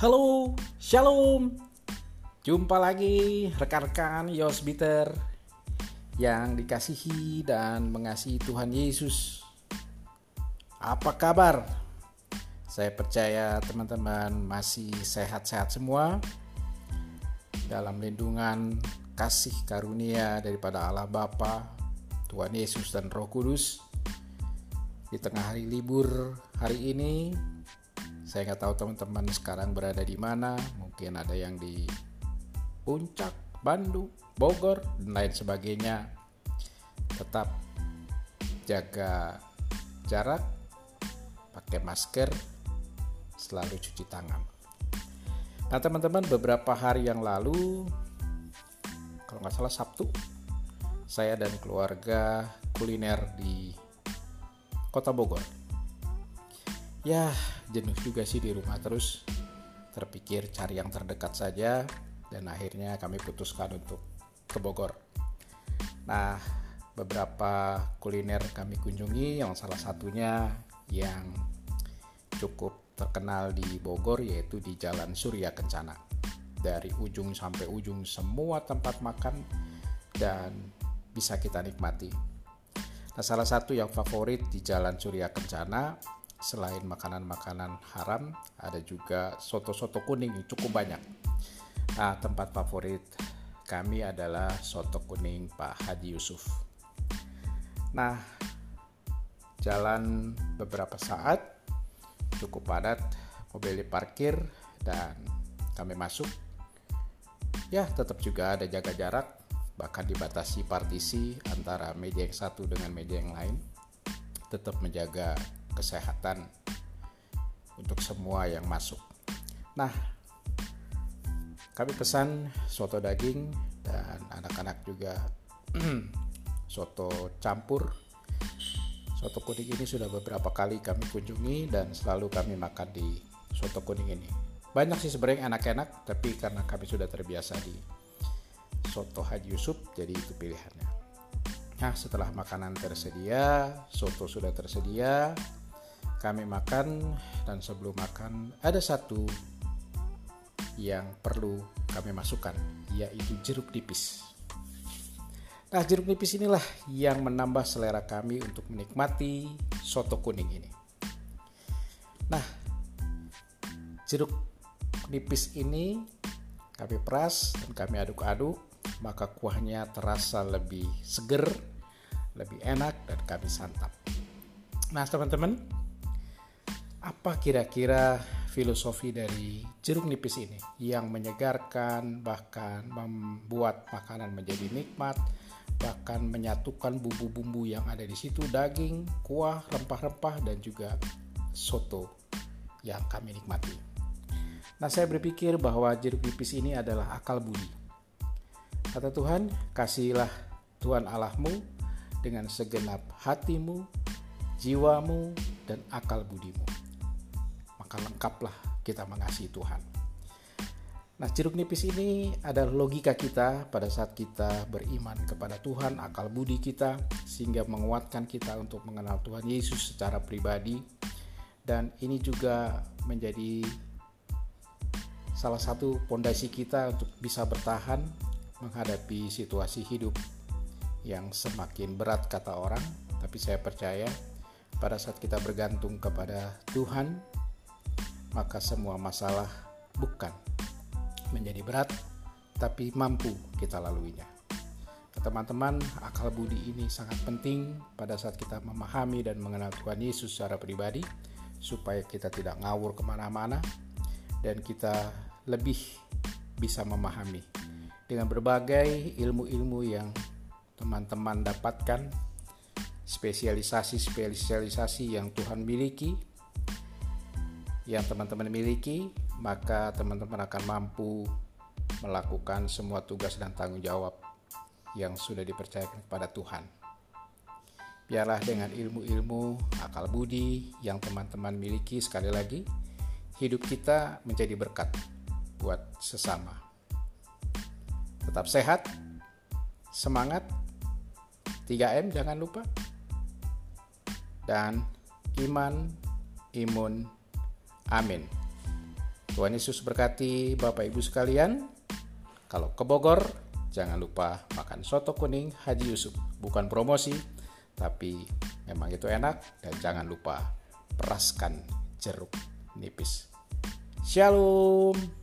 Halo, shalom. Jumpa lagi rekan-rekan Yos Bitter yang dikasihi dan mengasihi Tuhan Yesus. Apa kabar? Saya percaya teman-teman masih sehat-sehat semua dalam lindungan kasih karunia daripada Allah Bapa, Tuhan Yesus dan Roh Kudus. Di tengah hari libur hari ini saya nggak tahu teman-teman sekarang berada di mana. Mungkin ada yang di Puncak, Bandung, Bogor, dan lain sebagainya. Tetap jaga jarak, pakai masker, selalu cuci tangan. Nah teman-teman beberapa hari yang lalu, kalau nggak salah Sabtu, saya dan keluarga kuliner di Kota Bogor. Ya, jenuh juga sih di rumah terus terpikir cari yang terdekat saja dan akhirnya kami putuskan untuk ke Bogor. Nah, beberapa kuliner kami kunjungi yang salah satunya yang cukup terkenal di Bogor yaitu di Jalan Surya Kencana. Dari ujung sampai ujung semua tempat makan dan bisa kita nikmati. Nah, salah satu yang favorit di Jalan Surya Kencana selain makanan-makanan haram, ada juga soto-soto kuning yang cukup banyak. Nah, tempat favorit kami adalah soto kuning Pak Haji Yusuf. Nah, jalan beberapa saat cukup padat, mobil diparkir dan kami masuk. Ya, tetap juga ada jaga jarak, bahkan dibatasi partisi antara meja yang satu dengan meja yang lain. Tetap menjaga kesehatan untuk semua yang masuk. Nah, kami pesan soto daging dan anak-anak juga soto campur. Soto kuning ini sudah beberapa kali kami kunjungi dan selalu kami makan di soto kuning ini. Banyak sih sebenarnya enak-enak, tapi karena kami sudah terbiasa di soto Haji Yusuf, jadi itu pilihannya. Nah, setelah makanan tersedia, soto sudah tersedia, kami makan dan sebelum makan ada satu yang perlu kami masukkan yaitu jeruk nipis. Nah, jeruk nipis inilah yang menambah selera kami untuk menikmati soto kuning ini. Nah, jeruk nipis ini kami peras dan kami aduk-aduk, maka kuahnya terasa lebih seger, lebih enak dan kami santap. Nah, teman-teman, apa kira-kira filosofi dari jeruk nipis ini yang menyegarkan bahkan membuat makanan menjadi nikmat bahkan menyatukan bumbu-bumbu yang ada di situ daging, kuah, rempah-rempah dan juga soto yang kami nikmati. Nah, saya berpikir bahwa jeruk nipis ini adalah akal budi. Kata Tuhan, kasihilah Tuhan Allahmu dengan segenap hatimu, jiwamu, dan akal budimu maka lengkaplah kita mengasihi Tuhan. Nah, jeruk nipis ini adalah logika kita pada saat kita beriman kepada Tuhan, akal budi kita, sehingga menguatkan kita untuk mengenal Tuhan Yesus secara pribadi. Dan ini juga menjadi salah satu pondasi kita untuk bisa bertahan menghadapi situasi hidup yang semakin berat kata orang. Tapi saya percaya pada saat kita bergantung kepada Tuhan, maka semua masalah bukan menjadi berat, tapi mampu kita laluinya. Teman-teman, akal budi ini sangat penting pada saat kita memahami dan mengenal Tuhan Yesus secara pribadi, supaya kita tidak ngawur ke mana-mana dan kita lebih bisa memahami dengan berbagai ilmu-ilmu yang teman-teman dapatkan, spesialisasi-spesialisasi yang Tuhan miliki yang teman-teman miliki, maka teman-teman akan mampu melakukan semua tugas dan tanggung jawab yang sudah dipercayakan kepada Tuhan. Biarlah dengan ilmu-ilmu akal budi yang teman-teman miliki sekali lagi, hidup kita menjadi berkat buat sesama. Tetap sehat, semangat, 3M jangan lupa, dan iman, imun, Amin. Tuhan Yesus berkati Bapak Ibu sekalian. Kalau ke Bogor, jangan lupa makan soto kuning Haji Yusuf. Bukan promosi, tapi memang itu enak dan jangan lupa peraskan jeruk nipis. Shalom.